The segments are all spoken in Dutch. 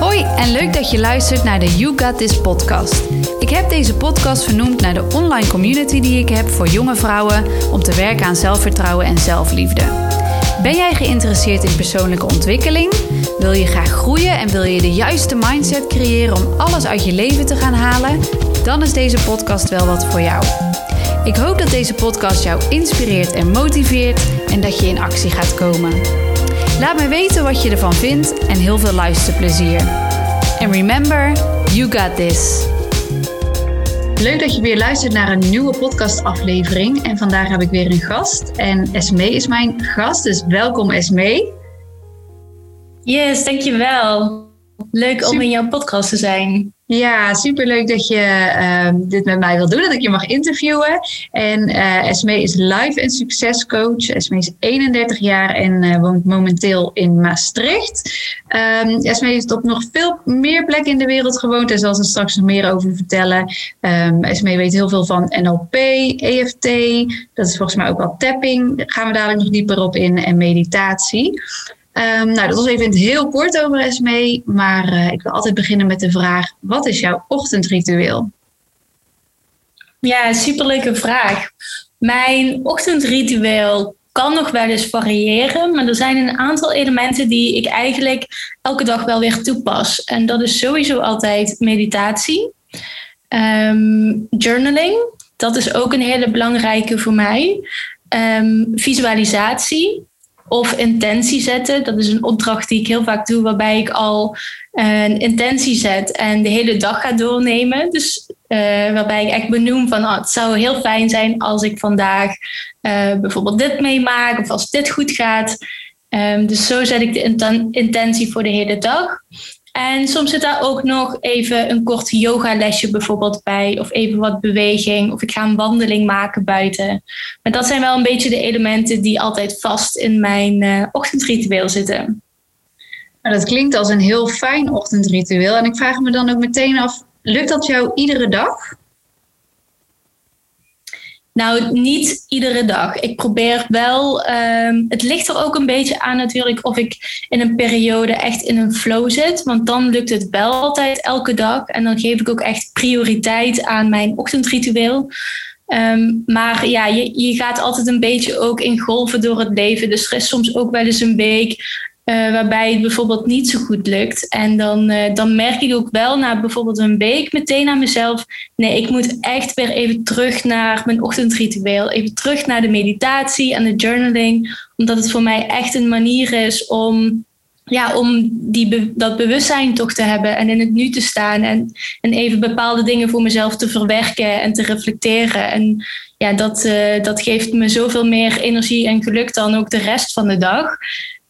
Hoi en leuk dat je luistert naar de You Got This podcast. Ik heb deze podcast vernoemd naar de online community die ik heb voor jonge vrouwen om te werken aan zelfvertrouwen en zelfliefde. Ben jij geïnteresseerd in persoonlijke ontwikkeling? Wil je graag groeien en wil je de juiste mindset creëren om alles uit je leven te gaan halen? Dan is deze podcast wel wat voor jou. Ik hoop dat deze podcast jou inspireert en motiveert en dat je in actie gaat komen. Laat me weten wat je ervan vindt en heel veel luisterplezier. En remember, you got this. Leuk dat je weer luistert naar een nieuwe podcastaflevering. En vandaag heb ik weer een gast. En Esme is mijn gast, dus welkom Esme. Yes, dankjewel. Leuk om in jouw podcast te zijn. Ja, superleuk dat je uh, dit met mij wil doen, dat ik je mag interviewen. En uh, Esme is live- en succescoach. Esme is 31 jaar en uh, woont momenteel in Maastricht. Um, Esme heeft op nog veel meer plekken in de wereld gewoond en zal ze straks nog meer over vertellen. Um, Esme weet heel veel van NLP, EFT, dat is volgens mij ook wel tapping. Daar gaan we dadelijk nog dieper op in en meditatie. Um, nou, dat was even heel kort over Esme, maar uh, ik wil altijd beginnen met de vraag: wat is jouw ochtendritueel? Ja, superleuke vraag. Mijn ochtendritueel kan nog wel eens variëren, maar er zijn een aantal elementen die ik eigenlijk elke dag wel weer toepas. En dat is sowieso altijd meditatie, um, journaling, dat is ook een hele belangrijke voor mij. Um, visualisatie, of intentie zetten. Dat is een opdracht die ik heel vaak doe, waarbij ik al een intentie zet en de hele dag ga doornemen. Dus uh, waarbij ik echt benoem van oh, het zou heel fijn zijn als ik vandaag uh, bijvoorbeeld dit meemaak of als dit goed gaat. Um, dus zo zet ik de intentie voor de hele dag. En soms zit daar ook nog even een kort yogalesje bijvoorbeeld bij. Of even wat beweging. Of ik ga een wandeling maken buiten. Maar dat zijn wel een beetje de elementen die altijd vast in mijn uh, ochtendritueel zitten. Nou, dat klinkt als een heel fijn ochtendritueel. En ik vraag me dan ook meteen af, lukt dat jou iedere dag? Nou, niet iedere dag. Ik probeer wel. Um, het ligt er ook een beetje aan natuurlijk of ik in een periode echt in een flow zit. Want dan lukt het wel altijd elke dag. En dan geef ik ook echt prioriteit aan mijn ochtendritueel. Um, maar ja, je, je gaat altijd een beetje ook in golven door het leven. Dus er is soms ook wel eens een week uh, waarbij het bijvoorbeeld niet zo goed lukt. En dan, uh, dan merk ik ook wel na bijvoorbeeld een week meteen aan mezelf: nee, ik moet echt weer even terug naar mijn ochtendritueel. Even terug naar de meditatie en de journaling. Omdat het voor mij echt een manier is om, ja, om die dat bewustzijn toch te hebben en in het nu te staan. En, en even bepaalde dingen voor mezelf te verwerken en te reflecteren. En ja, dat, uh, dat geeft me zoveel meer energie en geluk dan ook de rest van de dag.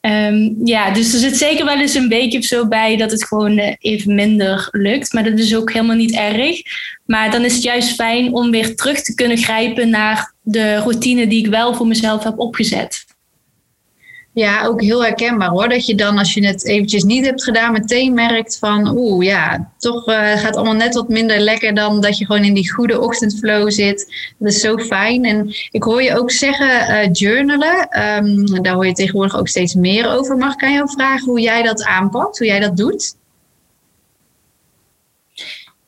Um, ja, dus er zit zeker wel eens een beetje of zo bij dat het gewoon uh, even minder lukt. Maar dat is ook helemaal niet erg. Maar dan is het juist fijn om weer terug te kunnen grijpen naar de routine die ik wel voor mezelf heb opgezet. Ja, ook heel herkenbaar hoor. Dat je dan als je het eventjes niet hebt gedaan, meteen merkt van oeh ja, toch uh, gaat allemaal net wat minder lekker dan dat je gewoon in die goede ochtendflow zit. Dat is zo fijn. En ik hoor je ook zeggen uh, journalen. Um, daar hoor je tegenwoordig ook steeds meer over. Mag ik aan jou vragen hoe jij dat aanpakt, hoe jij dat doet?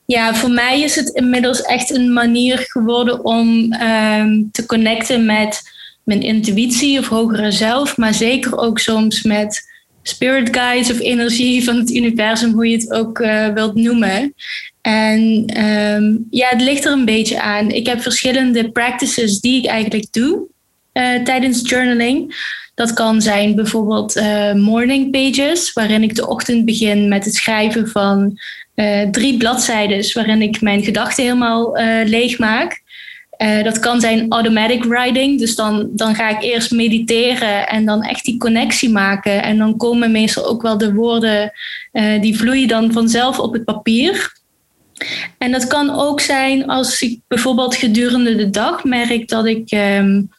Ja, voor mij is het inmiddels echt een manier geworden om um, te connecten met mijn intuïtie of hogere zelf, maar zeker ook soms met spirit guides of energie van het universum, hoe je het ook uh, wilt noemen. En um, ja, het ligt er een beetje aan. Ik heb verschillende practices die ik eigenlijk doe uh, tijdens journaling. Dat kan zijn bijvoorbeeld uh, morning pages, waarin ik de ochtend begin met het schrijven van drie bladzijden, waarin ik mijn gedachten helemaal leeg maak. Uh, dat kan zijn automatic writing. Dus dan, dan ga ik eerst mediteren en dan echt die connectie maken. En dan komen meestal ook wel de woorden, uh, die vloeien dan vanzelf op het papier. En dat kan ook zijn als ik bijvoorbeeld gedurende de dag merk dat ik um,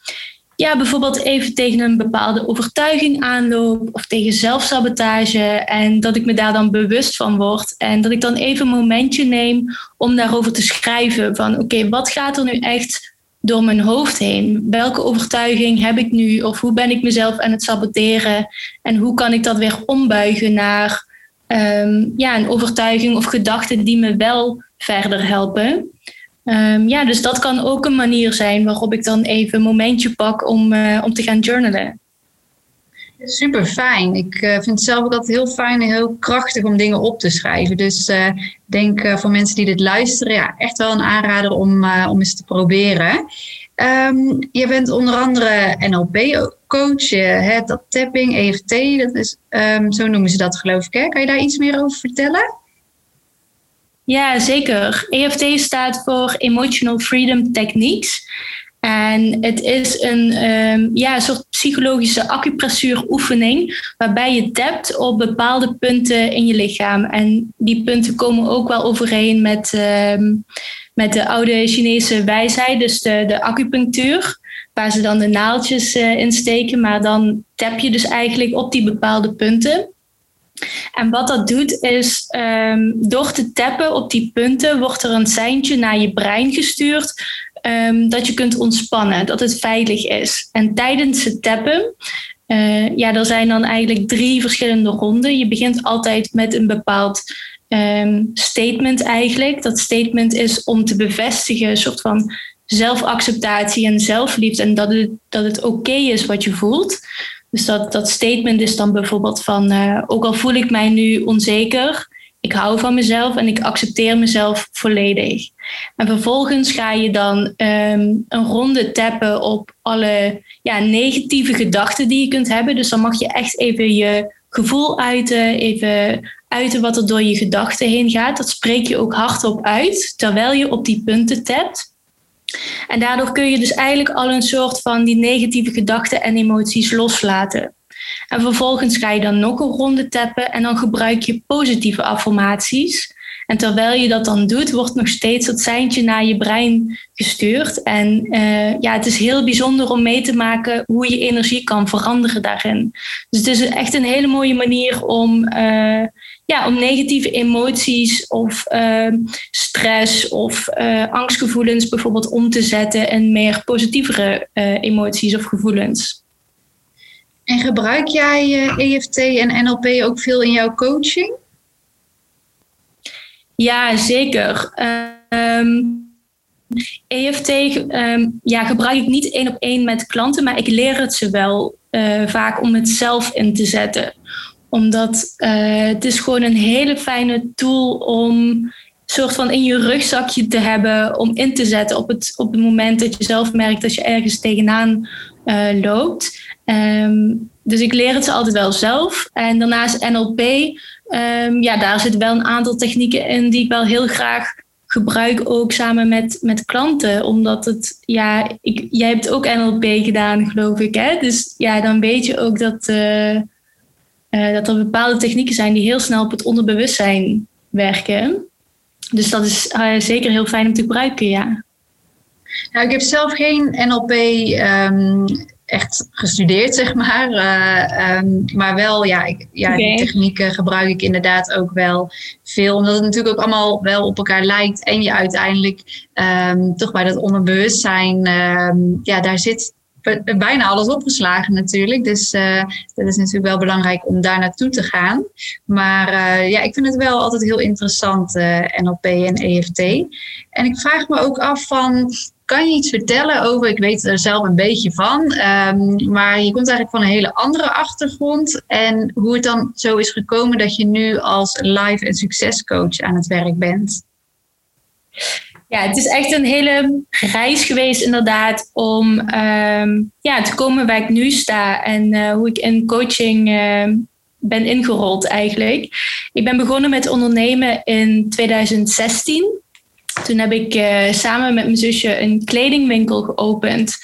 ja, bijvoorbeeld even tegen een bepaalde overtuiging aanloop of tegen zelfsabotage en dat ik me daar dan bewust van word en dat ik dan even een momentje neem om daarover te schrijven van oké, wat gaat er nu echt door mijn hoofd heen? Welke overtuiging heb ik nu of hoe ben ik mezelf aan het saboteren en hoe kan ik dat weer ombuigen naar ehm, ja, een overtuiging of gedachten die me wel verder helpen. Ehm, ja, dus dat kan ook een manier zijn waarop ik dan even een momentje pak om, uh, om te gaan journalen. Super fijn. Ik uh, vind zelf ook altijd heel fijn en heel krachtig om dingen op te schrijven. Dus uh, ik denk voor mensen die dit luisteren, ja, echt wel een aanrader om, om eens te proberen. Um, je bent onder andere NLP-coach, dat tapping, EFT, dat is, um, zo noemen ze dat geloof ik. Kan je daar iets meer over vertellen? Ja, zeker. EFT staat voor Emotional Freedom Techniques. En het is een um, ja, soort psychologische acupressuuroefening waarbij je tapt op bepaalde punten in je lichaam. En die punten komen ook wel overeen met, um, met de oude Chinese wijsheid, dus de, de acupunctuur, waar ze dan de naaldjes uh, in steken. Maar dan tap je dus eigenlijk op die bepaalde punten. En wat dat doet is, um, door te tappen op die punten, wordt er een seintje naar je brein gestuurd um, dat je kunt ontspannen, dat het veilig is. En tijdens het tappen, uh, ja, er zijn dan eigenlijk drie verschillende ronden. Je begint altijd met een bepaald um, statement eigenlijk. Dat statement is om te bevestigen, een soort van zelfacceptatie en zelfliefde en dat het, dat het oké is wat je voelt. Dus dat, dat statement is dan bijvoorbeeld van, uh, ook al voel ik mij nu onzeker, ik hou van mezelf en ik accepteer mezelf volledig. En vervolgens ga je dan um, een ronde tappen op alle ja, negatieve gedachten die je kunt hebben. Dus dan mag je echt even je gevoel uiten, even uiten wat er door je gedachten heen gaat. Dat spreek je ook hardop uit, terwijl je op die punten tapt. En daardoor kun je dus eigenlijk al een soort van die negatieve gedachten en emoties loslaten. En vervolgens ga je dan nog een ronde tappen en dan gebruik je positieve affirmaties. En terwijl je dat dan doet, wordt nog steeds dat seintje naar je brein gestuurd. En uh, ja, het is heel bijzonder om mee te maken hoe je energie kan veranderen daarin. Dus het is echt een hele mooie manier om, uh, ja, om negatieve emoties of uh, stress of angstgevoelens bijvoorbeeld om te zetten in meer positievere emoties of gevoelens. En gebruik jij EFT en NLP ook veel in jouw coaching? Ja, zeker. Um, EFT um, ja, gebruik ik niet één op één met klanten, maar ik leer het ze wel uh, vaak om het zelf in te zetten. Omdat uh, het is gewoon een hele fijne tool om soort van in je rugzakje te hebben om in te zetten op het, op het moment dat je zelf merkt dat je ergens tegenaan uh, loopt. Um, dus ik leer het ze altijd wel zelf. En daarnaast NLP, um, ja, daar zitten wel een aantal technieken in die ik wel heel graag gebruik, ook samen met, met klanten. Omdat het, ja, ik, jij hebt ook NLP gedaan, geloof ik. Hè? Dus ja, dan weet je ook dat, uh, uh, dat er bepaalde technieken zijn die heel snel op het onderbewustzijn werken. Dus dat is uh, zeker heel fijn om te gebruiken, ja. Nou, ik heb zelf geen NLP um, echt gestudeerd, zeg maar. Uh, um, maar wel, ja, ik, ja okay. die technieken gebruik ik inderdaad ook wel veel. Omdat het natuurlijk ook allemaal wel op elkaar lijkt. En je uiteindelijk um, toch bij dat onderbewustzijn, ja, daar zit bijna alles opgeslagen natuurlijk. Dus uh, dat is natuurlijk wel belangrijk om daar naartoe te gaan. Maar uh, ja, ik vind het wel altijd heel interessant, uh, NLP en EFT. En ik vraag me ook af van, kan je iets vertellen over, ik weet er zelf een beetje van, um, maar je komt eigenlijk van een hele andere achtergrond. En hoe het dan zo is gekomen dat je nu als live- en succescoach aan het werk bent? Ja, het is echt een hele reis geweest inderdaad om um, ja, te komen waar ik nu sta en uh, hoe ik in coaching uh, ben ingerold eigenlijk. Ik ben begonnen met ondernemen in 2016. Toen heb ik uh, samen met mijn zusje een kledingwinkel geopend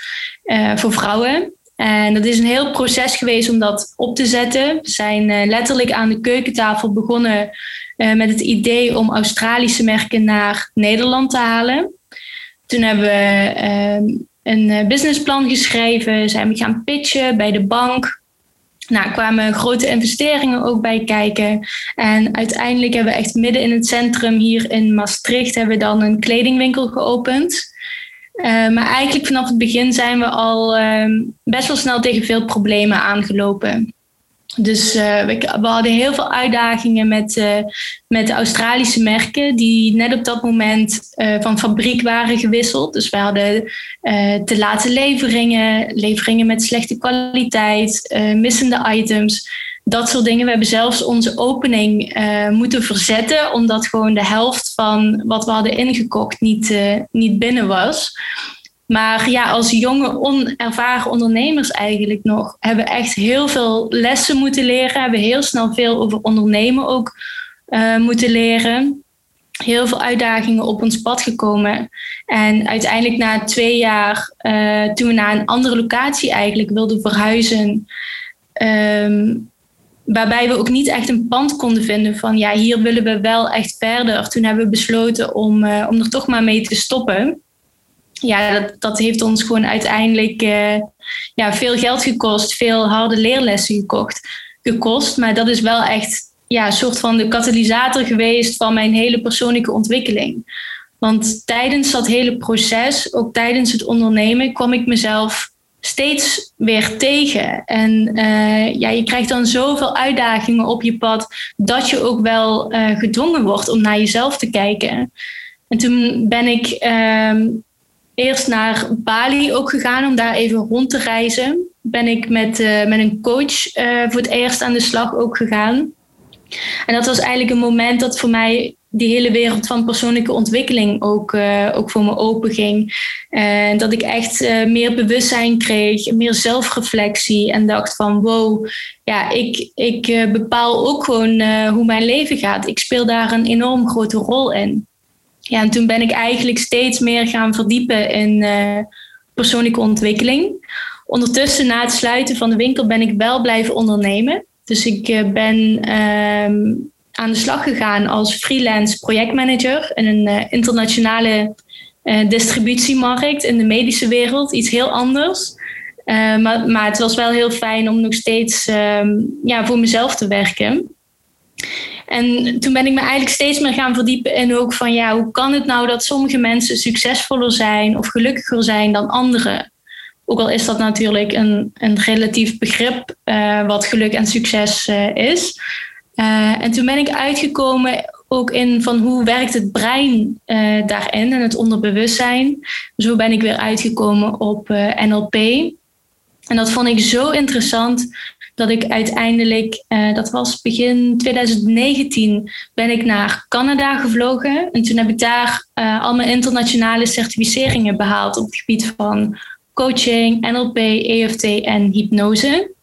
uh, voor vrouwen. En dat is een heel proces geweest om dat op te zetten. We zijn uh, letterlijk aan de keukentafel begonnen met het idee om Australische merken naar Nederland te halen. Toen hebben we een businessplan geschreven, zijn we gaan pitchen bij de bank. Nou, kwamen grote investeringen ook bij kijken. En uiteindelijk hebben we echt midden in het centrum hier in Maastricht hebben we dan een kledingwinkel geopend. Uh, maar eigenlijk vanaf het begin zijn we al uh, best wel snel tegen veel problemen aangelopen. Dus uh, we, hadden heel veel uitdagingen met, uh, met de Australische merken, die net op dat moment van fabriek waren gewisseld. Dus we hadden te late leveringen, leveringen met slechte kwaliteit, missende items, dat soort dingen. We hebben zelfs onze opening moeten verzetten, omdat gewoon de helft van wat we hadden ingekocht niet, niet binnen was. Maar ja, als jonge, onervaren ondernemers eigenlijk nog, hebben echt heel veel lessen moeten leren. Hebben heel snel veel over ondernemen ook uh, moeten leren. Heel veel uitdagingen op ons pad gekomen. En uiteindelijk na twee jaar, toen we naar een andere locatie eigenlijk wilden verhuizen, um, waarbij we ook niet echt een pand konden vinden van ja, hier willen we wel echt verder. Toen hebben we besloten om, uh, om er toch maar mee te stoppen ja, dat, dat heeft ons gewoon uiteindelijk uh, ja, veel geld gekost, veel harde leerlessen gekocht, gekost. Maar dat is wel echt ja, een soort van de katalysator geweest van mijn hele persoonlijke ontwikkeling. Want tijdens dat hele proces, ook tijdens het ondernemen, kwam ik mezelf steeds weer tegen. En uh, ja, je krijgt dan zoveel uitdagingen op je pad dat je ook wel uh, gedwongen wordt om naar jezelf te kijken. En toen ben ik uh, eerst naar Bali ook gegaan om daar even rond te reizen. Ben ik met, uh, met een coach voor het eerst aan de slag ook gegaan. En dat was eigenlijk een moment dat voor mij die hele wereld van persoonlijke ontwikkeling ook, uh, ook voor me open ging. En dat ik echt meer bewustzijn kreeg, meer zelfreflectie. En dacht van wow, ja, ik, ik bepaal ook gewoon hoe mijn leven gaat. Ik speel daar een enorm grote rol in ja, en toen ben ik eigenlijk steeds meer gaan verdiepen in persoonlijke ontwikkeling. Ondertussen, na het sluiten van de winkel, ben ik wel blijven ondernemen. Dus ik ben uh, aan de slag gegaan als freelance projectmanager in een uh, internationale distributiemarkt in de medische wereld. Iets heel anders. maar, maar het was wel heel fijn om nog steeds ehm, ja, voor mezelf te werken. En toen ben ik me eigenlijk steeds meer gaan verdiepen in ook van ja, hoe kan het nou dat sommige mensen succesvoller zijn of gelukkiger zijn dan anderen? Ook al is dat natuurlijk een, een relatief begrip wat geluk en succes is. Uh, en toen ben ik uitgekomen ook in van hoe werkt het brein daarin en het onderbewustzijn. Zo ben ik weer uitgekomen op NLP. En dat vond ik zo interessant dat ik uiteindelijk, uh, dat was begin 2019, ben ik naar Canada gevlogen. En toen heb ik daar uh, al mijn internationale certificeringen behaald op het gebied van coaching, NLP, EFT en hypnose.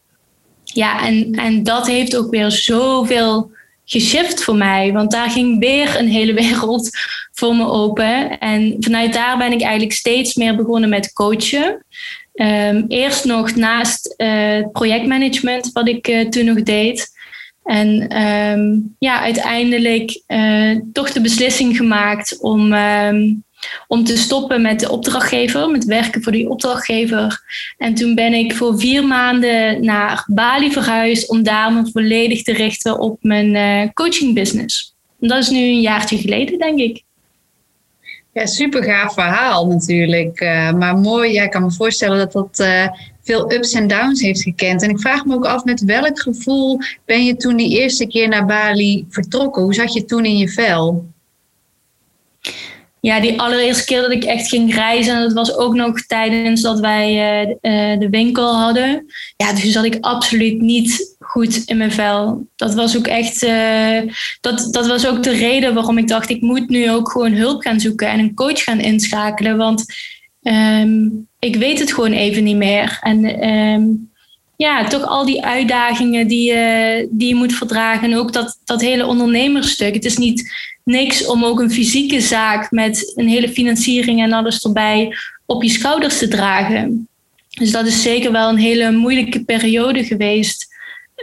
Ja, en, en dat heeft ook weer zoveel geshift voor mij. Want daar ging weer een hele wereld voor me open. En vanuit daar ben ik eigenlijk steeds meer begonnen met coachen. Um, eerst nog naast uh, projectmanagement, wat ik uh, toen nog deed. En um, ja, uiteindelijk uh, toch de beslissing gemaakt om, um, om te stoppen met de opdrachtgever, met werken voor die opdrachtgever. En toen ben ik voor vier maanden naar Bali verhuisd om daar me volledig te richten op mijn coaching business. En dat is nu een jaartje geleden, denk ik. Ja, super gaaf verhaal natuurlijk. Uh, maar mooi, ja, ik kan me voorstellen dat dat uh, veel ups en downs heeft gekend. En ik vraag me ook af, met welk gevoel ben je toen die eerste keer naar Bali vertrokken? Hoe zat je toen in je vel? Ja, die allereerste keer dat ik echt ging reizen, dat was ook nog tijdens dat wij uh, de winkel hadden. Ja, dus zat ik absoluut niet goed in mijn vel. Dat was ook echt, uh, dat, dat was ook de reden waarom ik dacht, ik moet nu ook gewoon hulp gaan zoeken en een coach gaan inschakelen. Want um, ik weet het gewoon even niet meer. En um, ja, toch al die uitdagingen die, uh, die je moet verdragen. En ook dat, dat hele ondernemersstuk. Het is niet niks om ook een fysieke zaak met een hele financiering en alles erbij op je schouders te dragen. Dus dat is zeker wel een hele moeilijke periode geweest.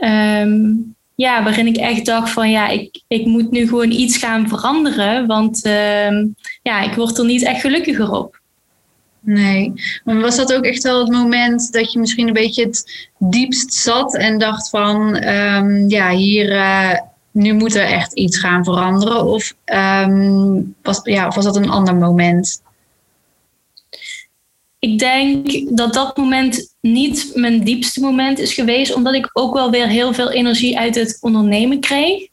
Um, ja, waarin ik echt dacht van ja, ik, ik moet nu gewoon iets gaan veranderen. Want um, ja, ik word er niet echt gelukkiger op. Nee, maar was dat ook echt wel het moment dat je misschien een beetje het diepst zat en dacht van um, ja, hier, uh, nu moet er echt iets gaan veranderen? Of, um, was, ja, of was dat een ander moment? ik denk dat dat moment niet mijn diepste moment is geweest, omdat ik ook wel weer heel veel energie uit het ondernemen kreeg.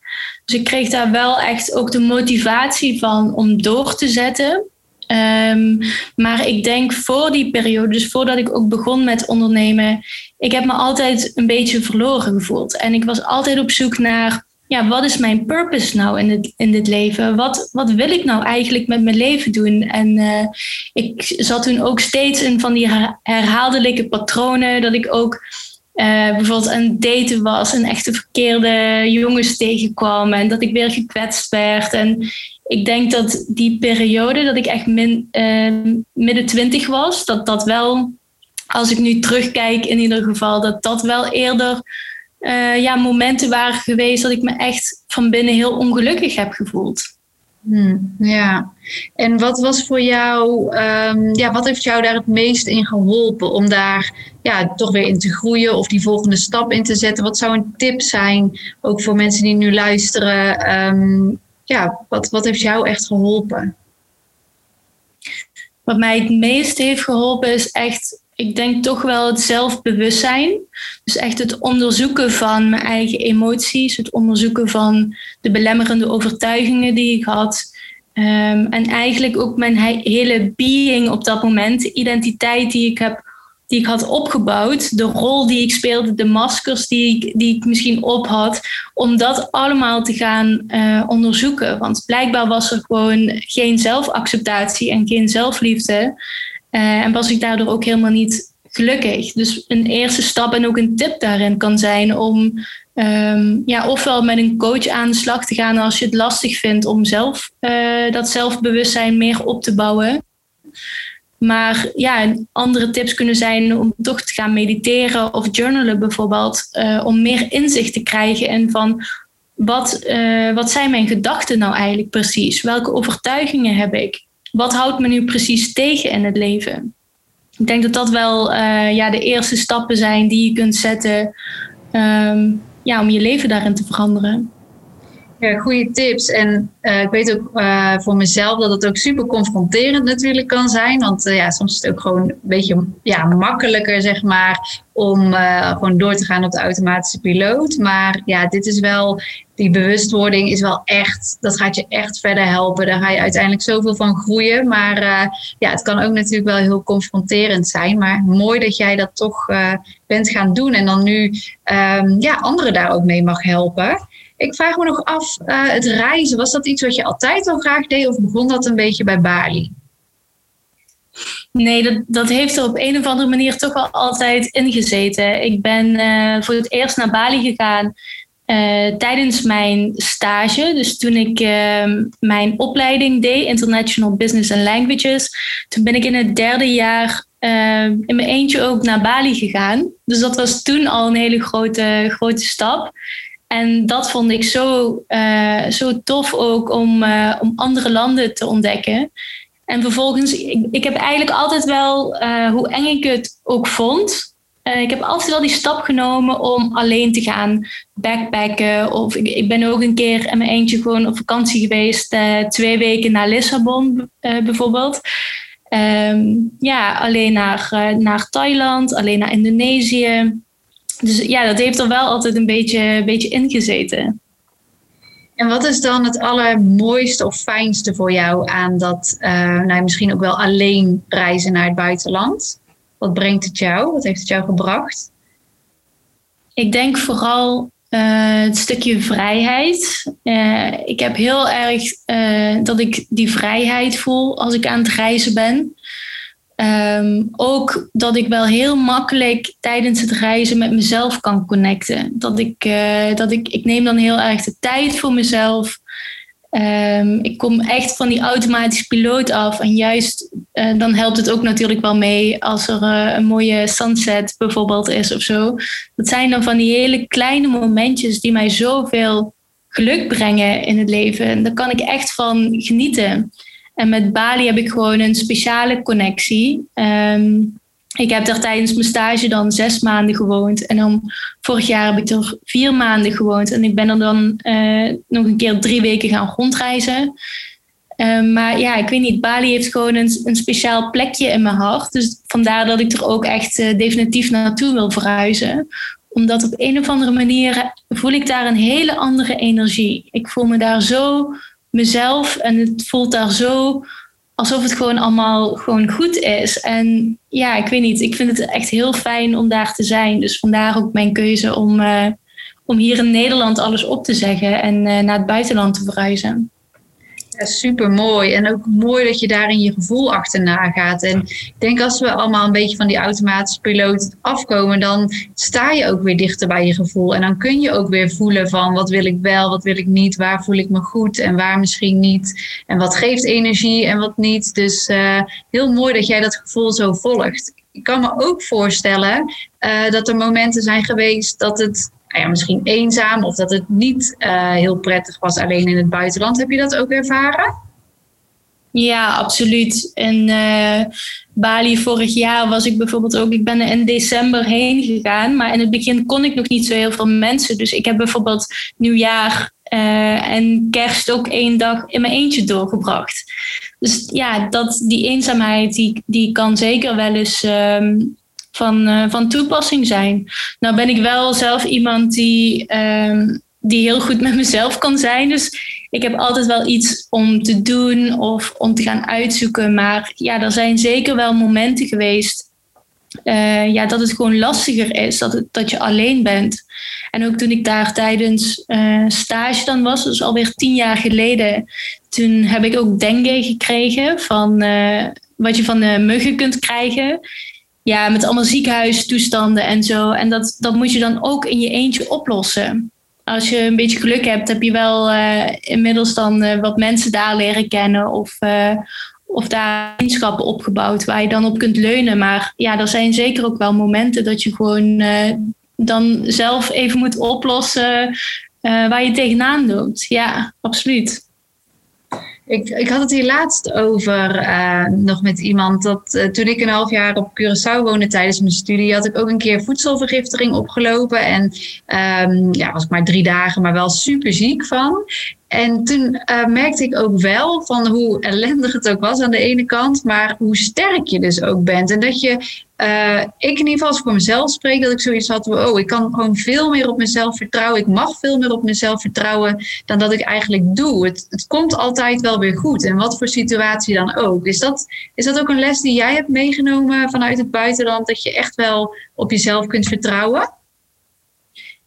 Dus ik kreeg daar wel echt ook de motivatie van om door te zetten. Ehm, maar ik denk voor die periode, dus voordat ik ook begon met ondernemen, ik heb me altijd een beetje verloren gevoeld. En ik was altijd op zoek naar ja, wat is mijn purpose nou in dit, in dit leven? Wat, wat wil ik nou eigenlijk met mijn leven doen? En uh, ik zat toen ook steeds in van die herhaaldelijke patronen, dat ik ook uh, bijvoorbeeld aan daten was en echte verkeerde jongens tegenkwam en dat ik weer gekwetst werd. En ik denk dat die periode dat ik echt uh, midden twintig was, dat dat wel, als ik nu terugkijk in ieder geval, dat dat wel eerder uh, ja, momenten waren geweest dat ik me echt van binnen heel ongelukkig heb gevoeld. Hmm, ja, en wat was voor jou, um, ja, wat heeft jou daar het meest in geholpen om daar ja, toch weer in te groeien of die volgende stap in te zetten? Wat zou een tip zijn, ook voor mensen die nu luisteren? Um, ja, wat, wat heeft jou echt geholpen? Wat mij het meest heeft geholpen is echt ik denk toch wel het zelfbewustzijn. Dus echt het onderzoeken van mijn eigen emoties, het onderzoeken van de belemmerende overtuigingen die ik had. Um, en eigenlijk ook mijn hele being op dat moment, de identiteit die ik heb die ik had opgebouwd, de rol die ik speelde, de maskers die ik, die ik misschien op had, om dat allemaal te gaan uh, onderzoeken. Want blijkbaar was er gewoon geen zelfacceptatie en geen zelfliefde. Uh, en was ik daardoor ook helemaal niet gelukkig. Dus een eerste stap en ook een tip daarin kan zijn om um, ja, ofwel met een coach aan de slag te gaan als je het lastig vindt om zelf uh, dat zelfbewustzijn meer op te bouwen. Maar ja, andere tips kunnen zijn om toch te gaan mediteren of journalen bijvoorbeeld, uh, om meer inzicht te krijgen in van wat, wat zijn mijn gedachten nou eigenlijk precies? Welke overtuigingen heb ik? Wat houdt me nu precies tegen in het leven? Ik denk dat dat wel uh, ja, de eerste stappen zijn die je kunt zetten um, ja, om je leven daarin te veranderen. Ja, goede tips. En uh, ik weet ook uh, voor mezelf dat het ook super confronterend natuurlijk kan zijn. Want ja, soms is het ook gewoon een beetje ja, makkelijker, zeg maar, om gewoon door te gaan op de automatische piloot. Maar ja, dit is wel, die bewustwording is wel echt, dat gaat je echt verder helpen. Daar ga je uiteindelijk zoveel van groeien. Maar ja, het kan ook natuurlijk wel heel confronterend zijn. Maar mooi dat jij dat toch bent gaan doen en dan nu um, ja, anderen daar ook mee mag helpen. Ik vraag me nog af, uh, het reizen, was dat iets wat je altijd al graag deed of begon dat een beetje bij Bali? Nee, dat, dat heeft er op een of andere manier toch wel altijd ingezeten. Ik ben voor het eerst naar Bali gegaan uh, tijdens mijn stage. Dus toen ik uh, mijn opleiding deed, International Business and Languages, toen ben ik in het derde jaar in mijn eentje ook naar Bali gegaan. Dus dat was toen al een hele grote, grote stap. En dat vond ik zo, uh, zo tof ook om, uh, om andere landen te ontdekken. En vervolgens, ik, ik heb eigenlijk altijd wel, hoe eng ik het ook vond, ik heb altijd wel die stap genomen om alleen te gaan backpacken. Of ik, ben ook een keer in mijn eentje gewoon op vakantie geweest, twee weken naar Lissabon bijvoorbeeld. Um, ja, alleen naar, naar Thailand, alleen naar Indonesië. Dus ja, dat heeft er wel altijd een beetje, een beetje ingezeten. En wat is dan het allermooiste of fijnste voor jou aan dat, nou, misschien ook wel alleen reizen naar het buitenland? Wat brengt het jou? Wat heeft het jou gebracht? Ik denk vooral uh, het stukje vrijheid. Uh, ik heb heel erg dat ik die vrijheid voel als ik aan het reizen ben. Um, ook dat ik wel heel makkelijk tijdens het reizen met mezelf kan connecten. Dat ik, dat ik, ik neem dan heel erg de tijd voor mezelf. Um, ik kom echt van die automatische piloot af. En juist uh, dan helpt het ook natuurlijk wel mee als er uh, een mooie sunset bijvoorbeeld is of zo. Dat zijn dan van die hele kleine momentjes die mij zoveel geluk brengen in het leven. En daar kan ik echt van genieten. En met Bali heb ik gewoon een speciale connectie. Um, ik heb daar tijdens mijn stage dan zes maanden gewoond. En dan vorig jaar heb ik er vier maanden gewoond. En ik ben er dan uh, nog een keer drie weken gaan rondreizen. Ehm, maar ja, ik weet niet, Bali heeft gewoon een, een speciaal plekje in mijn hart. Dus vandaar dat ik er ook echt definitief naartoe wil verhuizen omdat op een of andere manier voel ik daar een hele andere energie. Ik voel me daar zo mezelf en het voelt daar zo alsof het gewoon allemaal gewoon goed is. En ja, ik weet niet, ik vind het echt heel fijn om daar te zijn. Dus vandaar ook mijn keuze om, uh, om hier in Nederland alles op te zeggen en uh, naar het buitenland te verhuizen. Ja, super mooi. En ook mooi dat je daarin je gevoel achterna gaat. En ik denk als we allemaal een beetje van die automatische piloot afkomen, dan sta je ook weer dichter bij je gevoel. En dan kun je ook weer voelen van wat wil ik wel, wat wil ik niet, waar voel ik me goed en waar misschien niet. En wat geeft energie en wat niet. Dus uh, heel mooi dat jij dat gevoel zo volgt. Ik kan me ook voorstellen uh, dat er momenten zijn geweest dat het ja, misschien eenzaam of dat het niet uh, heel prettig was alleen in het buitenland. Heb je dat ook ervaren? Ja, absoluut. In uh, Bali vorig jaar was ik bijvoorbeeld ook, ik ben er in december heen gegaan, maar in het begin kon ik nog niet zo heel veel mensen. Dus ik heb bijvoorbeeld nieuwjaar uh, en kerst ook één dag in mijn eentje doorgebracht. Dus ja, dat, die eenzaamheid die, die kan zeker wel eens um, van, uh, van toepassing zijn. Nou ben ik wel zelf iemand die, um, die heel goed met mezelf kan zijn. Dus ik heb altijd wel iets om te doen of om te gaan uitzoeken. Maar ja, er zijn zeker wel momenten geweest uh, ja, dat het gewoon lastiger is, dat, dat je alleen bent. En ook toen ik daar tijdens uh, stage dan was, dus alweer tien jaar geleden, toen heb ik ook dengue gekregen van wat je van de muggen kunt krijgen ja, met allemaal ziekenhuistoestanden en zo. En dat, dat moet je dan ook in je eentje oplossen. Als je een beetje geluk hebt, heb je wel uh, inmiddels dan uh, wat mensen daar leren kennen. Of, uh, of daar vriendschappen opgebouwd waar je dan op kunt leunen. Maar ja, er zijn zeker ook wel momenten dat je gewoon dan zelf even moet oplossen waar je tegenaan loopt. Ja, absoluut. Ik, ik had het hier laatst over uh, nog met iemand. Dat uh, toen ik een half jaar op Curaçao woonde tijdens mijn studie, had ik ook een keer voedselvergiftiging opgelopen. En um, ja, was ik maar drie dagen, maar wel super ziek van. En toen uh, merkte ik ook wel van hoe ellendig het ook was aan de ene kant, maar hoe sterk je dus ook bent. En dat je, uh, ik in ieder geval voor mezelf spreek, dat ik zoiets had van, oh, ik kan gewoon veel meer op mezelf vertrouwen. Ik mag veel meer op mezelf vertrouwen dan dat ik eigenlijk doe. Het, het komt altijd wel weer goed. En wat voor situatie dan ook. Is dat, is dat ook een les die jij hebt meegenomen vanuit het buitenland, dat je echt wel op jezelf kunt vertrouwen?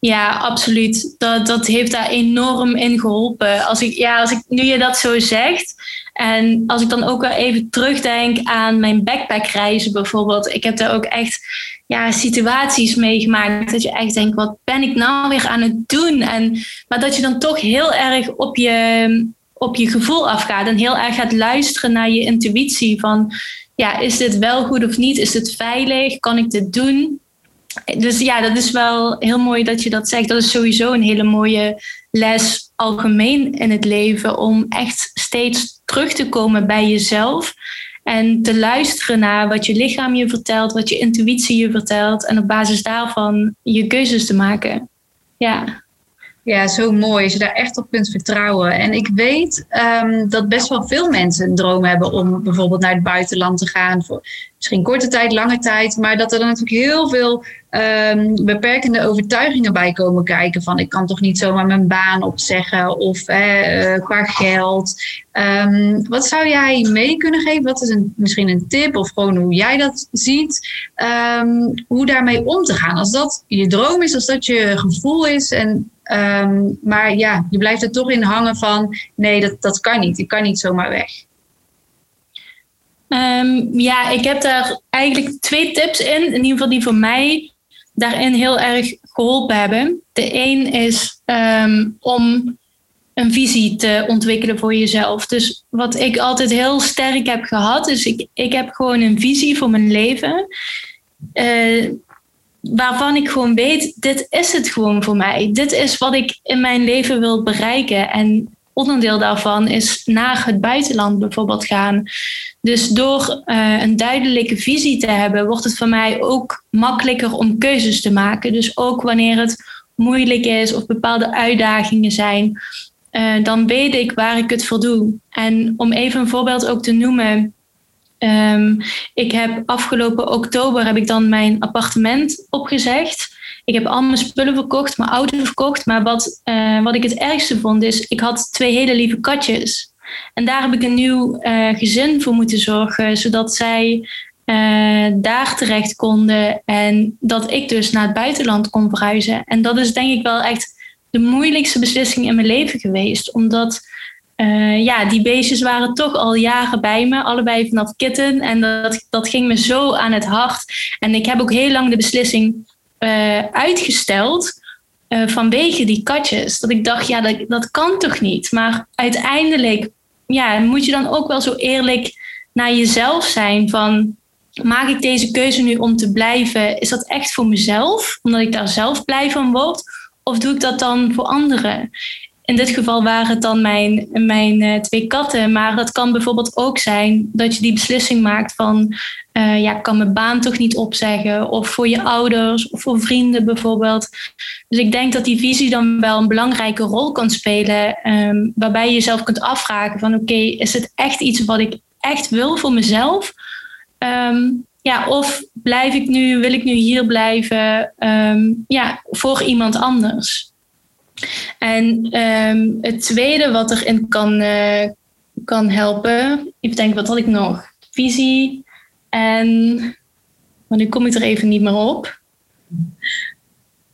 Ja, absoluut. Dat, dat heeft daar enorm in geholpen. Als ik, ja, als ik nu je dat zo zegt. En als ik dan ook wel even terugdenk aan mijn backpackreizen bijvoorbeeld. Ik heb daar ook echt ja, situaties meegemaakt. Dat je echt denkt, wat ben ik nou weer aan het doen? En, maar dat je dan toch heel erg op je, op je gevoel afgaat. En heel erg gaat luisteren naar je intuïtie. Van, ja, is dit wel goed of niet? Is dit veilig? Kan ik dit doen? Dus ja, dat is wel heel mooi dat je dat zegt. Dat is sowieso een hele mooie les algemeen in het leven. Om echt steeds terug te komen bij jezelf. En te luisteren naar wat je lichaam je vertelt, wat je intuïtie je vertelt. En op basis daarvan je keuzes te maken. Ja. Ja, zo mooi als je daar echt op kunt vertrouwen. En ik weet um, dat best wel veel mensen een droom hebben om bijvoorbeeld naar het buitenland te gaan. Voor misschien korte tijd, lange tijd. Maar dat er dan natuurlijk heel veel um, beperkende overtuigingen bij komen kijken. Van ik kan toch niet zomaar mijn baan opzeggen of uh, qua geld. Um, wat zou jij mee kunnen geven? Wat is een, misschien een tip of gewoon hoe jij dat ziet? Hoe daarmee om te gaan. Als dat je droom is, als dat je gevoel is. En, maar ja, je blijft er toch in hangen van nee, dat, dat kan niet. Ik kan niet zomaar weg. Um, ja, ik heb daar eigenlijk twee tips in. In ieder geval die voor mij daarin heel erg geholpen hebben. De een is um, om een visie te ontwikkelen voor jezelf. Dus wat ik altijd heel sterk heb gehad, is ik, ik heb gewoon een visie voor mijn leven. Uh, waarvan ik gewoon weet, dit is het gewoon voor mij. Dit is wat ik in mijn leven wil bereiken. En onderdeel daarvan is naar het buitenland bijvoorbeeld gaan. Dus door uh, een duidelijke visie te hebben, wordt het voor mij ook makkelijker om keuzes te maken. Dus ook wanneer het moeilijk is of bepaalde uitdagingen zijn, dan weet ik waar ik het voor doe. En om even een voorbeeld ook te noemen. Um, ik heb afgelopen oktober heb ik dan mijn appartement opgezegd. Ik heb al mijn spullen verkocht, mijn auto verkocht. Maar wat, uh, wat ik het ergste vond is, ik had twee hele lieve katjes. En daar heb ik een nieuw uh, gezin voor moeten zorgen, zodat zij uh, daar terecht konden en dat ik dus naar het buitenland kon verhuizen. En dat is denk ik wel echt de moeilijkste beslissing in mijn leven geweest, omdat uh, ja, die beestjes waren toch al jaren bij me, allebei vanaf kitten. En dat, dat ging me zo aan het hart. En ik heb ook heel lang de beslissing uh, uitgesteld uh, vanwege die katjes. Dat ik dacht, ja, dat, dat kan toch niet? Maar uiteindelijk ja, moet je dan ook wel zo eerlijk naar jezelf zijn van... Maak ik deze keuze nu om te blijven? Is dat echt voor mezelf, omdat ik daar zelf blij van word? Of doe ik dat dan voor anderen? In dit geval waren het dan mijn, mijn uh, twee katten. Maar dat kan bijvoorbeeld ook zijn dat je die beslissing maakt van... Uh, ja, ik kan mijn baan toch niet opzeggen. Of voor je ouders of voor vrienden bijvoorbeeld. Dus ik denk dat die visie dan wel een belangrijke rol kan spelen. Um, waarbij je jezelf kunt afvragen van... oké, is het echt iets wat ik echt wil voor mezelf? Um, ja, of blijf ik nu, wil ik nu hier blijven um, ja, voor iemand anders? En um, het tweede wat erin kan, uh, kan helpen, even denken, wat had ik nog? Visie en, maar nu kom ik er even niet meer op.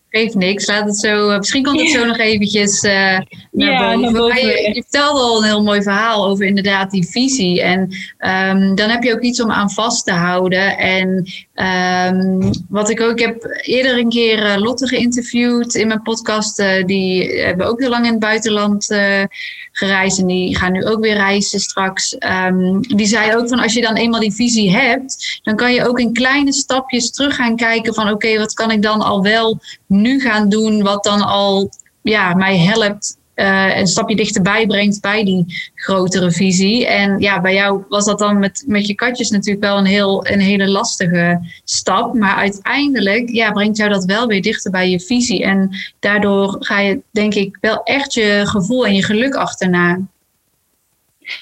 Geeft niks, laat het zo. Misschien komt het zo nog eventjes uh, naar, ja, boven. naar boven. Je, je, vertelde al een heel mooi verhaal over inderdaad die visie. En um, dan heb je ook iets om aan vast te houden. En um, wat ik ook ik heb eerder een keer uh, Lotte geïnterviewd in mijn podcast. Uh, die hebben ook heel lang in het buitenland gereisd. En die gaan nu ook weer reizen straks. Um, die zei ook van als je dan eenmaal die visie hebt, dan kan je ook in kleine stapjes terug gaan kijken van oké, wat kan ik dan al wel nu gaan doen wat dan al ja, mij helpt uh, een stapje dichterbij brengt bij die grotere visie. En ja, bij jou was dat dan met, met je katjes natuurlijk wel een, heel, een hele lastige stap. Maar uiteindelijk ja, brengt jou dat wel weer dichter bij je visie. En daardoor ga je denk ik wel echt je gevoel en je geluk achterna.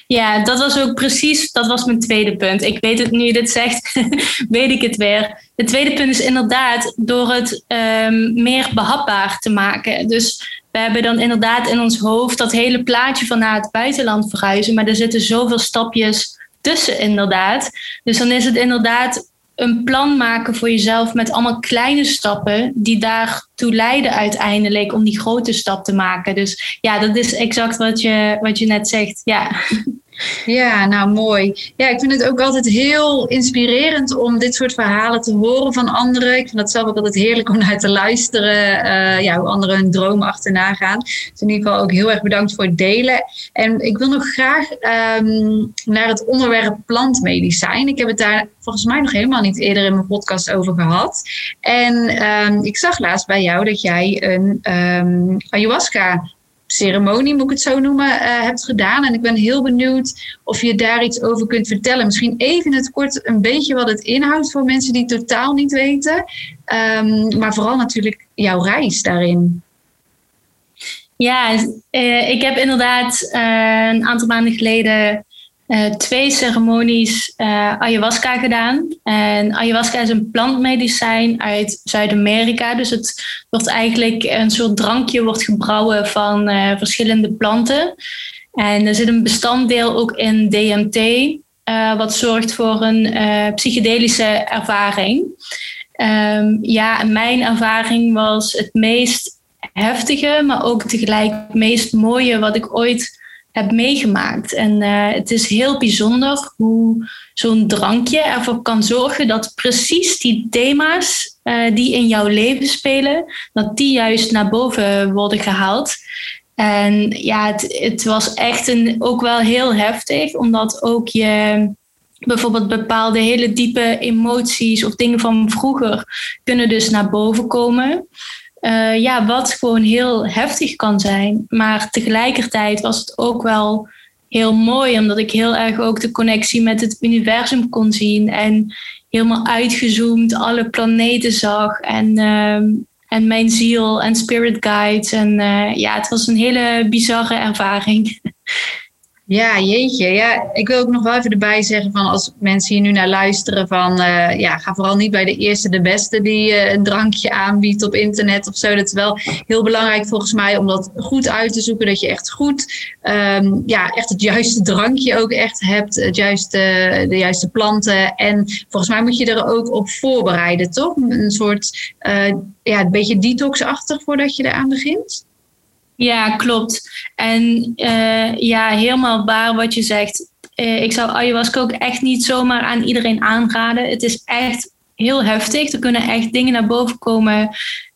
Ja, dat was ook precies, dat was mijn tweede punt. Ik weet het nu je dit zegt, weet ik het weer. Het tweede punt is inderdaad door het um, meer behapbaar te maken. Dus we hebben dan inderdaad in ons hoofd dat hele plaatje van naar het buitenland verhuizen, maar er zitten zoveel stapjes tussen inderdaad. Dus dan is het inderdaad een plan maken voor jezelf met allemaal kleine stappen die daartoe leiden uiteindelijk om die grote stap te maken. Dus ja, dat is exact wat je, wat je net zegt. Ja. Ja, nou mooi. Ja, ik vind het ook altijd heel inspirerend om dit soort verhalen te horen van anderen. Ik vind het zelf ook altijd heerlijk om naar te luisteren, uh, ja, hoe anderen hun dromen achterna gaan. Dus in ieder geval ook heel erg bedankt voor het delen. En ik wil nog graag um, naar het onderwerp plantmedicijn. Ik heb het daar volgens mij nog helemaal niet eerder in mijn podcast over gehad. En um, ik zag laatst bij jou dat jij een um, ayahuasca ceremonie, moet ik het zo noemen, uh, hebt gedaan. En ik ben heel benieuwd of je daar iets over kunt vertellen. Misschien even het kort een beetje wat het inhoudt voor mensen die het totaal niet weten. Um, maar vooral natuurlijk jouw reis daarin. Ja, uh, ik heb inderdaad uh, een aantal maanden geleden uh, twee ceremonies uh, ayahuasca gedaan. En ayahuasca is een plantmedicijn uit Zuid-Amerika. Dus het wordt eigenlijk een soort drankje wordt gebrouwen van uh, verschillende planten. En er zit een bestanddeel ook in DMT, wat zorgt voor een psychedelische ervaring. Um, ja, mijn ervaring was het meest heftige, maar ook tegelijk het meest mooie wat ik ooit heb meegemaakt. En uh, het is heel bijzonder hoe zo'n drankje ervoor kan zorgen dat precies die thema's uh, die in jouw leven spelen, dat die juist naar boven worden gehaald. En ja, het, het was echt een, ook wel heel heftig, omdat ook je bijvoorbeeld bepaalde hele diepe emoties of dingen van vroeger kunnen dus naar boven komen. Uh, ja, wat gewoon heel heftig kan zijn. Maar tegelijkertijd was het ook wel heel mooi, omdat ik heel erg ook de connectie met het universum kon zien. En helemaal uitgezoomd alle planeten zag. En uh, en mijn ziel en spirit guides. En ja, het was een hele bizarre ervaring. Ja, jeetje. Ja, ik wil ook nog wel even erbij zeggen van als mensen hier nu naar luisteren van uh, ja, ga vooral niet bij de eerste de beste die uh, een drankje aanbiedt op internet of zo. Dat is wel heel belangrijk volgens mij om dat goed uit te zoeken. Dat je echt goed, um, ja, echt het juiste drankje ook echt hebt. Het juiste, de juiste planten. En volgens mij moet je er ook op voorbereiden, toch? Een soort, uh, ja, een beetje detoxachtig voordat je eraan begint. Ja, klopt. En uh, ja, helemaal waar wat je zegt. Uh, ik zou ayahuasca ook echt niet zomaar aan iedereen aanraden. Het is echt heel heftig. Er kunnen echt dingen naar boven komen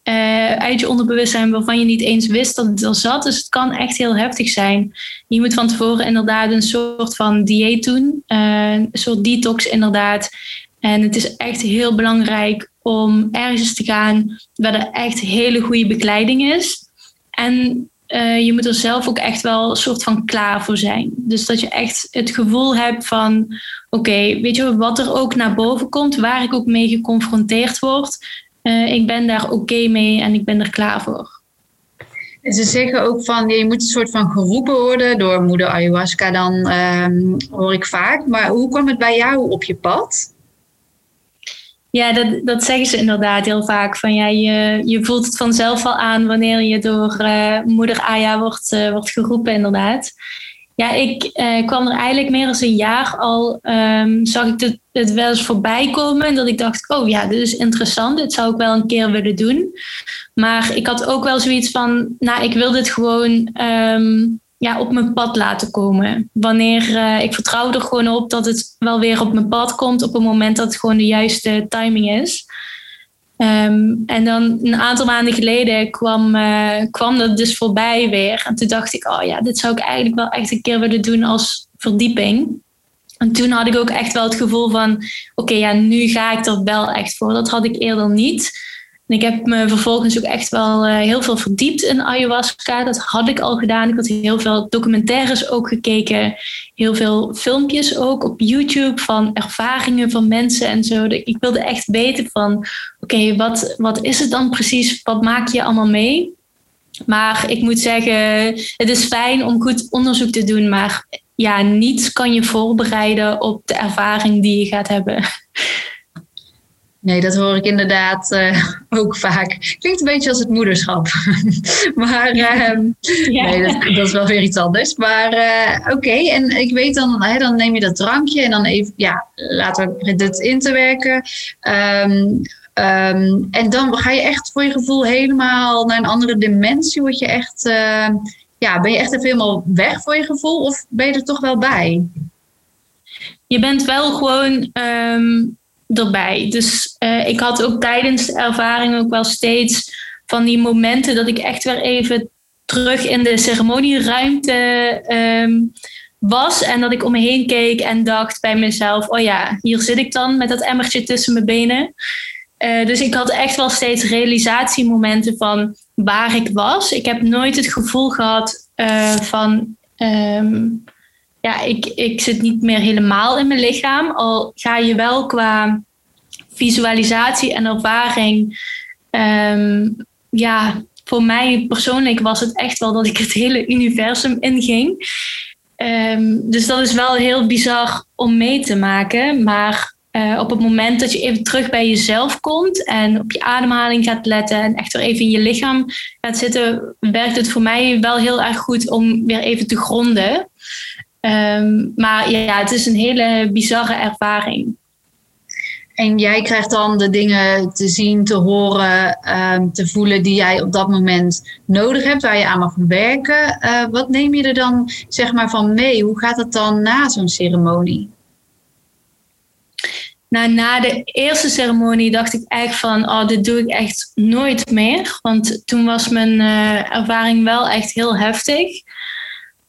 uh, uit je onderbewustzijn waarvan je niet eens wist dat het er zat. Dus het kan echt heel heftig zijn. Je moet van tevoren inderdaad een soort van dieet doen. een soort detox inderdaad. En het is echt heel belangrijk om ergens te gaan waar er echt hele goede begeleiding is. En uh, je moet er zelf ook echt wel een soort van klaar voor zijn. Dus dat je echt het gevoel hebt van: oké, weet je wat er ook naar boven komt, waar ik ook mee geconfronteerd word, uh, ik ben daar oké mee en ik ben er klaar voor. Ze zeggen ook van je moet een soort van geroepen worden door moeder ayahuasca, dan um, hoor ik vaak. Maar hoe kwam het bij jou op je pad? Ja, dat, dat zeggen ze inderdaad heel vaak. Van, ja, je, je voelt het vanzelf al aan wanneer je door uh, moeder Aya wordt, uh, wordt geroepen, inderdaad. Ja, ik uh, kwam er eigenlijk meer dan een jaar al, um, zag ik het, het wel eens voorbij komen. En dat ik dacht, oh ja, dit is interessant, dit zou ik wel een keer willen doen. Maar ik had ook wel zoiets van, nou, ik wil dit gewoon um, ja, op mijn pad laten komen. Wanneer uh, ik vertrouw er gewoon op dat het wel weer op mijn pad komt op het moment dat het gewoon de juiste timing is. Um, en dan een aantal maanden geleden kwam, uh, kwam dat dus voorbij weer. En toen dacht ik, oh ja, dit zou ik eigenlijk wel echt een keer willen doen als verdieping. En toen had ik ook echt wel het gevoel van, oké, ja, nu ga ik er wel echt voor. Dat had ik eerder niet ik heb me vervolgens ook echt wel uh, heel veel verdiept in ayahuasca. Dat had ik al gedaan. Ik had heel veel documentaires ook gekeken. Heel veel filmpjes ook op YouTube van ervaringen van mensen en zo. Ik wilde echt weten van, oké, wat, wat is het dan precies? Wat maak je allemaal mee? Maar ik moet zeggen, het is fijn om goed onderzoek te doen. Maar ja, niets kan je voorbereiden op de ervaring die je gaat hebben. Nee, dat hoor ik inderdaad uh, ook vaak. Klinkt een beetje als het moederschap. maar uh, nee, dat, dat, is wel weer iets anders. Maar uh, oké, en ik weet dan, hè, dan neem je dat drankje en dan even, ja, laten we dit in te werken. Um, um, en dan ga je echt voor je gevoel helemaal naar een andere dimensie. Word je echt, ehm, ja, ben je echt even helemaal weg voor je gevoel of ben je er toch wel bij? Je bent wel gewoon erbij. Dus uh, ik had ook tijdens de ervaring ook wel steeds van die momenten dat ik echt weer even terug in de ceremonieruimte um, was. En dat ik om me heen keek en dacht bij mezelf: oh ja, hier zit ik dan met dat emmertje tussen mijn benen. Uh, dus ik had echt wel steeds realisatiemomenten van waar ik was. Ik heb nooit het gevoel gehad uh, van. Um, ja, ik, ik zit niet meer helemaal in mijn lichaam. Al ga je wel qua visualisatie en ervaring. Um, ja, voor mij persoonlijk was het echt wel dat ik het hele universum inging. Um, dus dat is wel heel bizar om mee te maken. Maar uh, op het moment dat je even terug bij jezelf komt en op je ademhaling gaat letten en echt weer even in je lichaam gaat zitten, werkt het voor mij wel heel erg goed om weer even te gronden. Um, maar ja, het is een hele bizarre ervaring. En jij krijgt dan de dingen te zien, te horen, um, te voelen die jij op dat moment nodig hebt, waar je aan mag werken. Uh, wat neem je er dan zeg maar van mee? Hoe gaat het dan na zo'n ceremonie? Nou, na de eerste ceremonie dacht ik echt van, oh, dit doe ik echt nooit meer. Want toen was mijn uh, ervaring wel echt heel heftig.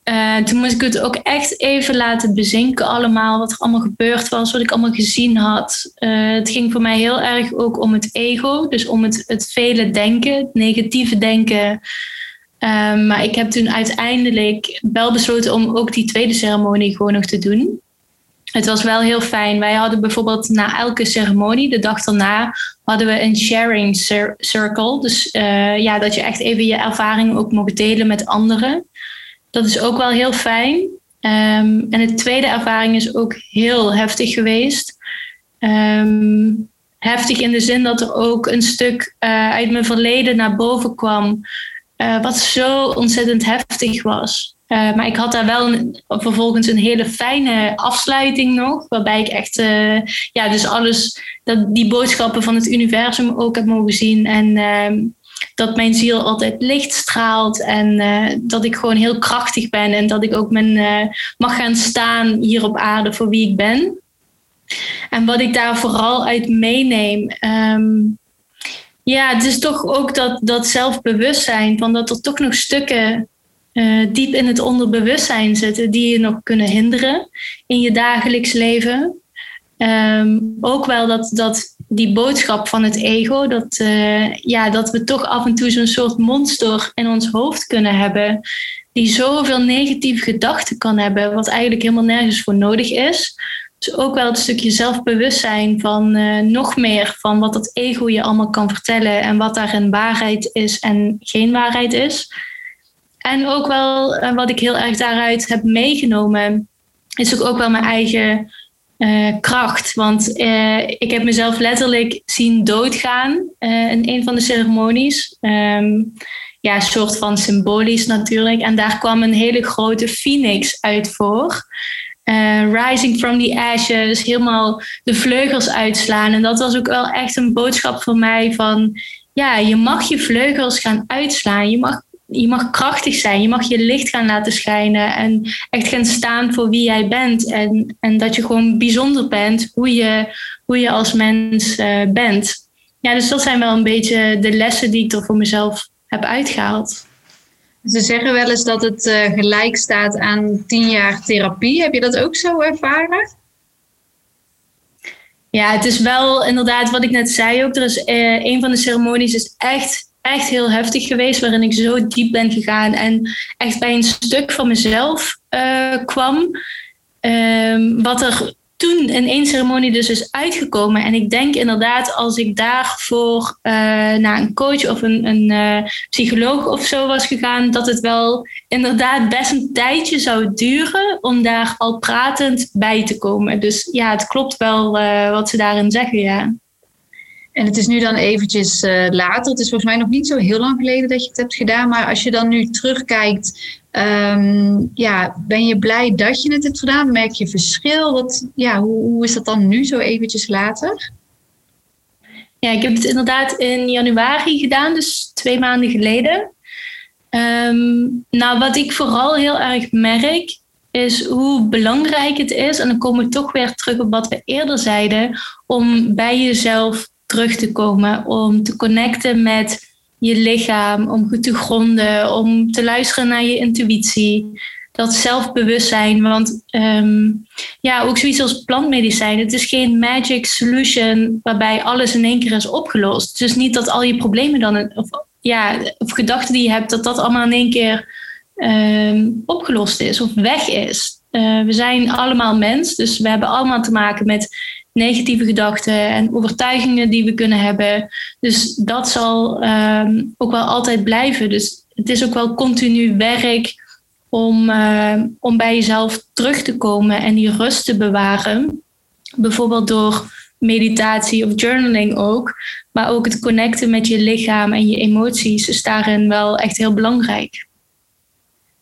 Uh, toen moest ik het ook echt even laten bezinken allemaal. Wat er allemaal gebeurd was, wat ik allemaal gezien had. Uh, het ging voor mij heel erg ook om het ego. Dus om het, het vele denken, het negatieve denken. Uh, maar ik heb toen uiteindelijk wel besloten om ook die tweede ceremonie gewoon nog te doen. Het was wel heel fijn. Wij hadden bijvoorbeeld na elke ceremonie, de dag daarna, hadden we een sharing circle. Dus ja, dat je echt even je ervaring ook mocht delen met anderen. Dat is ook wel heel fijn. Um, en de tweede ervaring is ook heel heftig geweest. Um, heftig in de zin dat er ook een stuk uh, uit mijn verleden naar boven kwam. Uh, wat zo ontzettend heftig was. Uh, maar ik had daar wel vervolgens een hele fijne afsluiting nog. Waarbij ik echt, ja, dus alles, dat, die boodschappen van het universum ook heb mogen zien. En ehm, dat mijn ziel altijd licht straalt en uh, dat ik gewoon heel krachtig ben en dat ik ook mijn, uh, mag gaan staan hier op aarde voor wie ik ben. En wat ik daar vooral uit meeneem, um, ja, het is toch ook dat, dat zelfbewustzijn, van dat er toch nog stukken uh, diep in het onderbewustzijn zitten die je nog kunnen hinderen in je dagelijks leven. Um, ook wel dat, dat die boodschap van het ego, dat, uh, ja, dat we toch af en toe zo'n soort monster in ons hoofd kunnen hebben, die zoveel negatieve gedachten kan hebben, wat eigenlijk helemaal nergens voor nodig is. Dus ook wel het stukje zelfbewustzijn van uh, nog meer van wat dat ego je allemaal kan vertellen en wat daarin waarheid is en geen waarheid is. En ook wel uh, wat ik heel erg daaruit heb meegenomen, is ook, ook wel mijn eigen uh, kracht. Want uh, ik heb mezelf letterlijk zien doodgaan uh, in een van de ceremonies. Um, ja, een soort van symbolisch natuurlijk. En daar kwam een hele grote phoenix uit voor. rising from the ashes, helemaal de vleugels uitslaan. En dat was ook wel echt een boodschap voor mij van... Ja, je mag je vleugels gaan uitslaan. Je mag je mag krachtig zijn. Je mag je licht gaan laten schijnen. En echt gaan staan voor wie jij bent. En, en dat je gewoon bijzonder bent hoe je, hoe je als mens uh, bent. Ja, dus dat zijn wel een beetje de lessen die ik er voor mezelf heb uitgehaald. Ze zeggen wel eens dat het uh, gelijk staat aan tien jaar therapie. Heb je dat ook zo ervaren? Ja, het is wel inderdaad wat ik net zei ook. Er is uh, een van de ceremonies is echt echt heel heftig geweest, waarin ik zo diep ben gegaan en echt bij een stuk van mezelf uh, kwam. Um, wat er toen in één ceremonie dus is uitgekomen. En ik denk inderdaad, als ik daarvoor uh, naar een coach of een, een uh, psycholoog of zo was gegaan, dat het wel inderdaad best een tijdje zou duren om daar al pratend bij te komen. Dus ja, het klopt wel wat ze daarin zeggen, ja. En het is nu dan eventjes uh, later. Het is volgens mij nog niet zo heel lang geleden dat je het hebt gedaan. Maar als je dan nu terugkijkt, um, ja, ben je blij dat je het hebt gedaan? Merk je verschil? Wat, ja, hoe, hoe is dat dan nu zo eventjes later? Ja, ik heb het inderdaad in januari gedaan, dus twee maanden geleden. Um, nou, wat ik vooral heel erg merk, is hoe belangrijk het is, en dan kom ik toch weer terug op wat we eerder zeiden, om bij jezelf terug te komen, om te connecten met je lichaam, om goed te gronden, om te luisteren naar je intuïtie. Dat zelfbewustzijn, want um, ja, ook zoiets als plantmedicijn. Het is geen magic solution waarbij alles in één keer is opgelost. Dus niet dat al je problemen dan, of, ja, of gedachten die je hebt, dat dat allemaal in één keer um, opgelost is of weg is. Uh, we zijn allemaal mens, dus we hebben allemaal te maken met negatieve gedachten en overtuigingen die we kunnen hebben. Dus dat zal um, ook wel altijd blijven. Dus het is ook wel continu werk om, uh, om bij jezelf terug te komen en die rust te bewaren. Bijvoorbeeld door meditatie of journaling ook. Maar ook het connecten met je lichaam en je emoties is daarin wel echt heel belangrijk.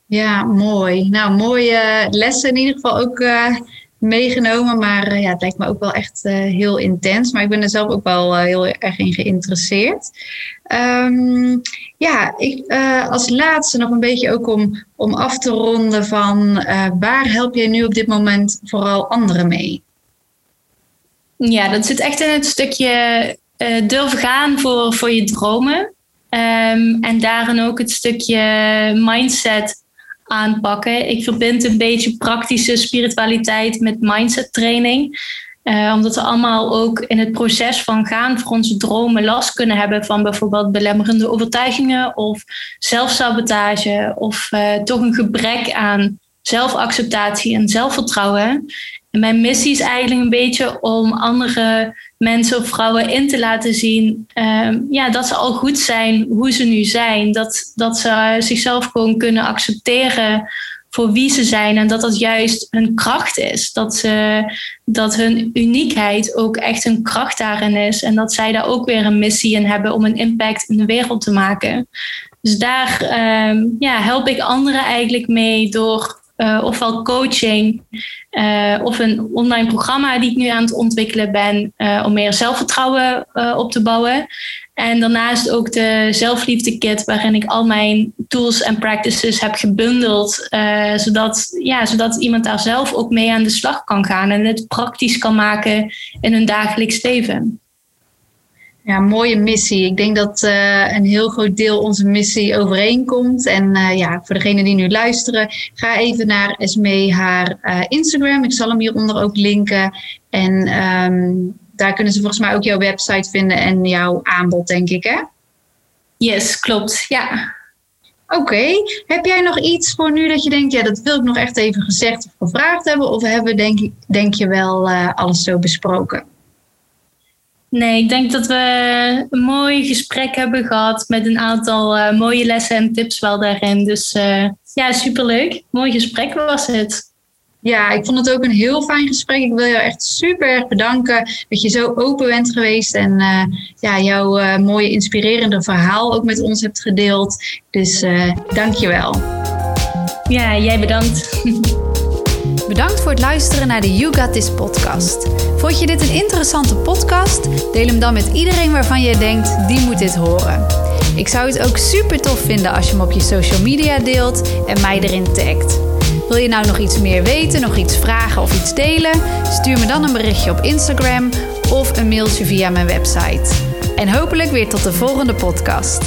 Ja, mooi. Nou, mooie lessen in ieder geval ook. Uh meegenomen. Maar eh, ja, het lijkt me ook wel echt uh, heel intens. Maar ik ben er zelf ook wel uh, heel erg in geïnteresseerd. Um, ja, ik, als laatste nog een beetje ook om, om af te ronden van waar help jij nu op dit moment vooral anderen mee? Ja, dat zit echt in het stukje durven gaan voor, voor je dromen. Um, en daarin ook het stukje mindset aanpakken. Ik verbind een beetje praktische spiritualiteit met mindset training. Uh, omdat we allemaal ook in het proces van gaan voor onze dromen last kunnen hebben van bijvoorbeeld belemmerende overtuigingen of zelfsabotage of uh, toch een gebrek aan zelfacceptatie en zelfvertrouwen. En mijn missie is eigenlijk een beetje om andere mensen of vrouwen in te laten zien ehm, ja, dat ze al goed zijn hoe ze nu zijn. Dat, dat ze zichzelf gewoon kunnen accepteren voor wie ze zijn en dat dat juist hun kracht is. Dat, ze, dat hun uniekheid ook echt een kracht daarin is en dat zij daar ook weer een missie in hebben om een impact in de wereld te maken. Dus daar ehm, ja, help ik anderen eigenlijk mee door uh, ofwel coaching uh, of een online programma die ik nu aan het ontwikkelen ben uh, om meer zelfvertrouwen op te bouwen. En daarnaast ook de zelfliefde kit waarin ik al mijn tools en practices heb gebundeld, zodat, ja, zodat iemand daar zelf ook mee aan de slag kan gaan en het praktisch kan maken in hun dagelijks leven. Ja, mooie missie. Ik denk dat uh, een heel groot deel onze missie overeenkomt. En uh, ja, voor degenen die nu luisteren, ga even naar Esme haar uh, Instagram. Ik zal hem hieronder ook linken. En um, daar kunnen ze volgens mij ook jouw website vinden en jouw aanbod, denk ik, hè? Yes, klopt. Ja. Oké. Okay. Heb jij nog iets voor nu dat je denkt, ja, dat wil ik nog echt even gezegd of gevraagd hebben? Of hebben we, denk, denk je, wel alles zo besproken? Nee, ik denk dat we een mooi gesprek hebben gehad met een aantal uh, mooie lessen en tips wel daarin. Dus uh, ja, superleuk. Mooi gesprek was het. Ja, ik vond het ook een heel fijn gesprek. Ik wil jou echt super erg bedanken dat je zo open bent geweest en uh, ja, jouw mooie inspirerende verhaal ook met ons hebt gedeeld. Dus dank je wel. Ja, jij bedankt. Bedankt voor het luisteren naar de You Got This podcast. Vond je dit een interessante podcast? Deel hem dan met iedereen waarvan je denkt, die moet dit horen. Ik zou het ook super tof vinden als je hem op je social media deelt en mij erin tagt. Wil je nou nog iets meer weten, nog iets vragen of iets delen? Stuur me dan een berichtje op Instagram of een mailtje via mijn website. En hopelijk weer tot de volgende podcast.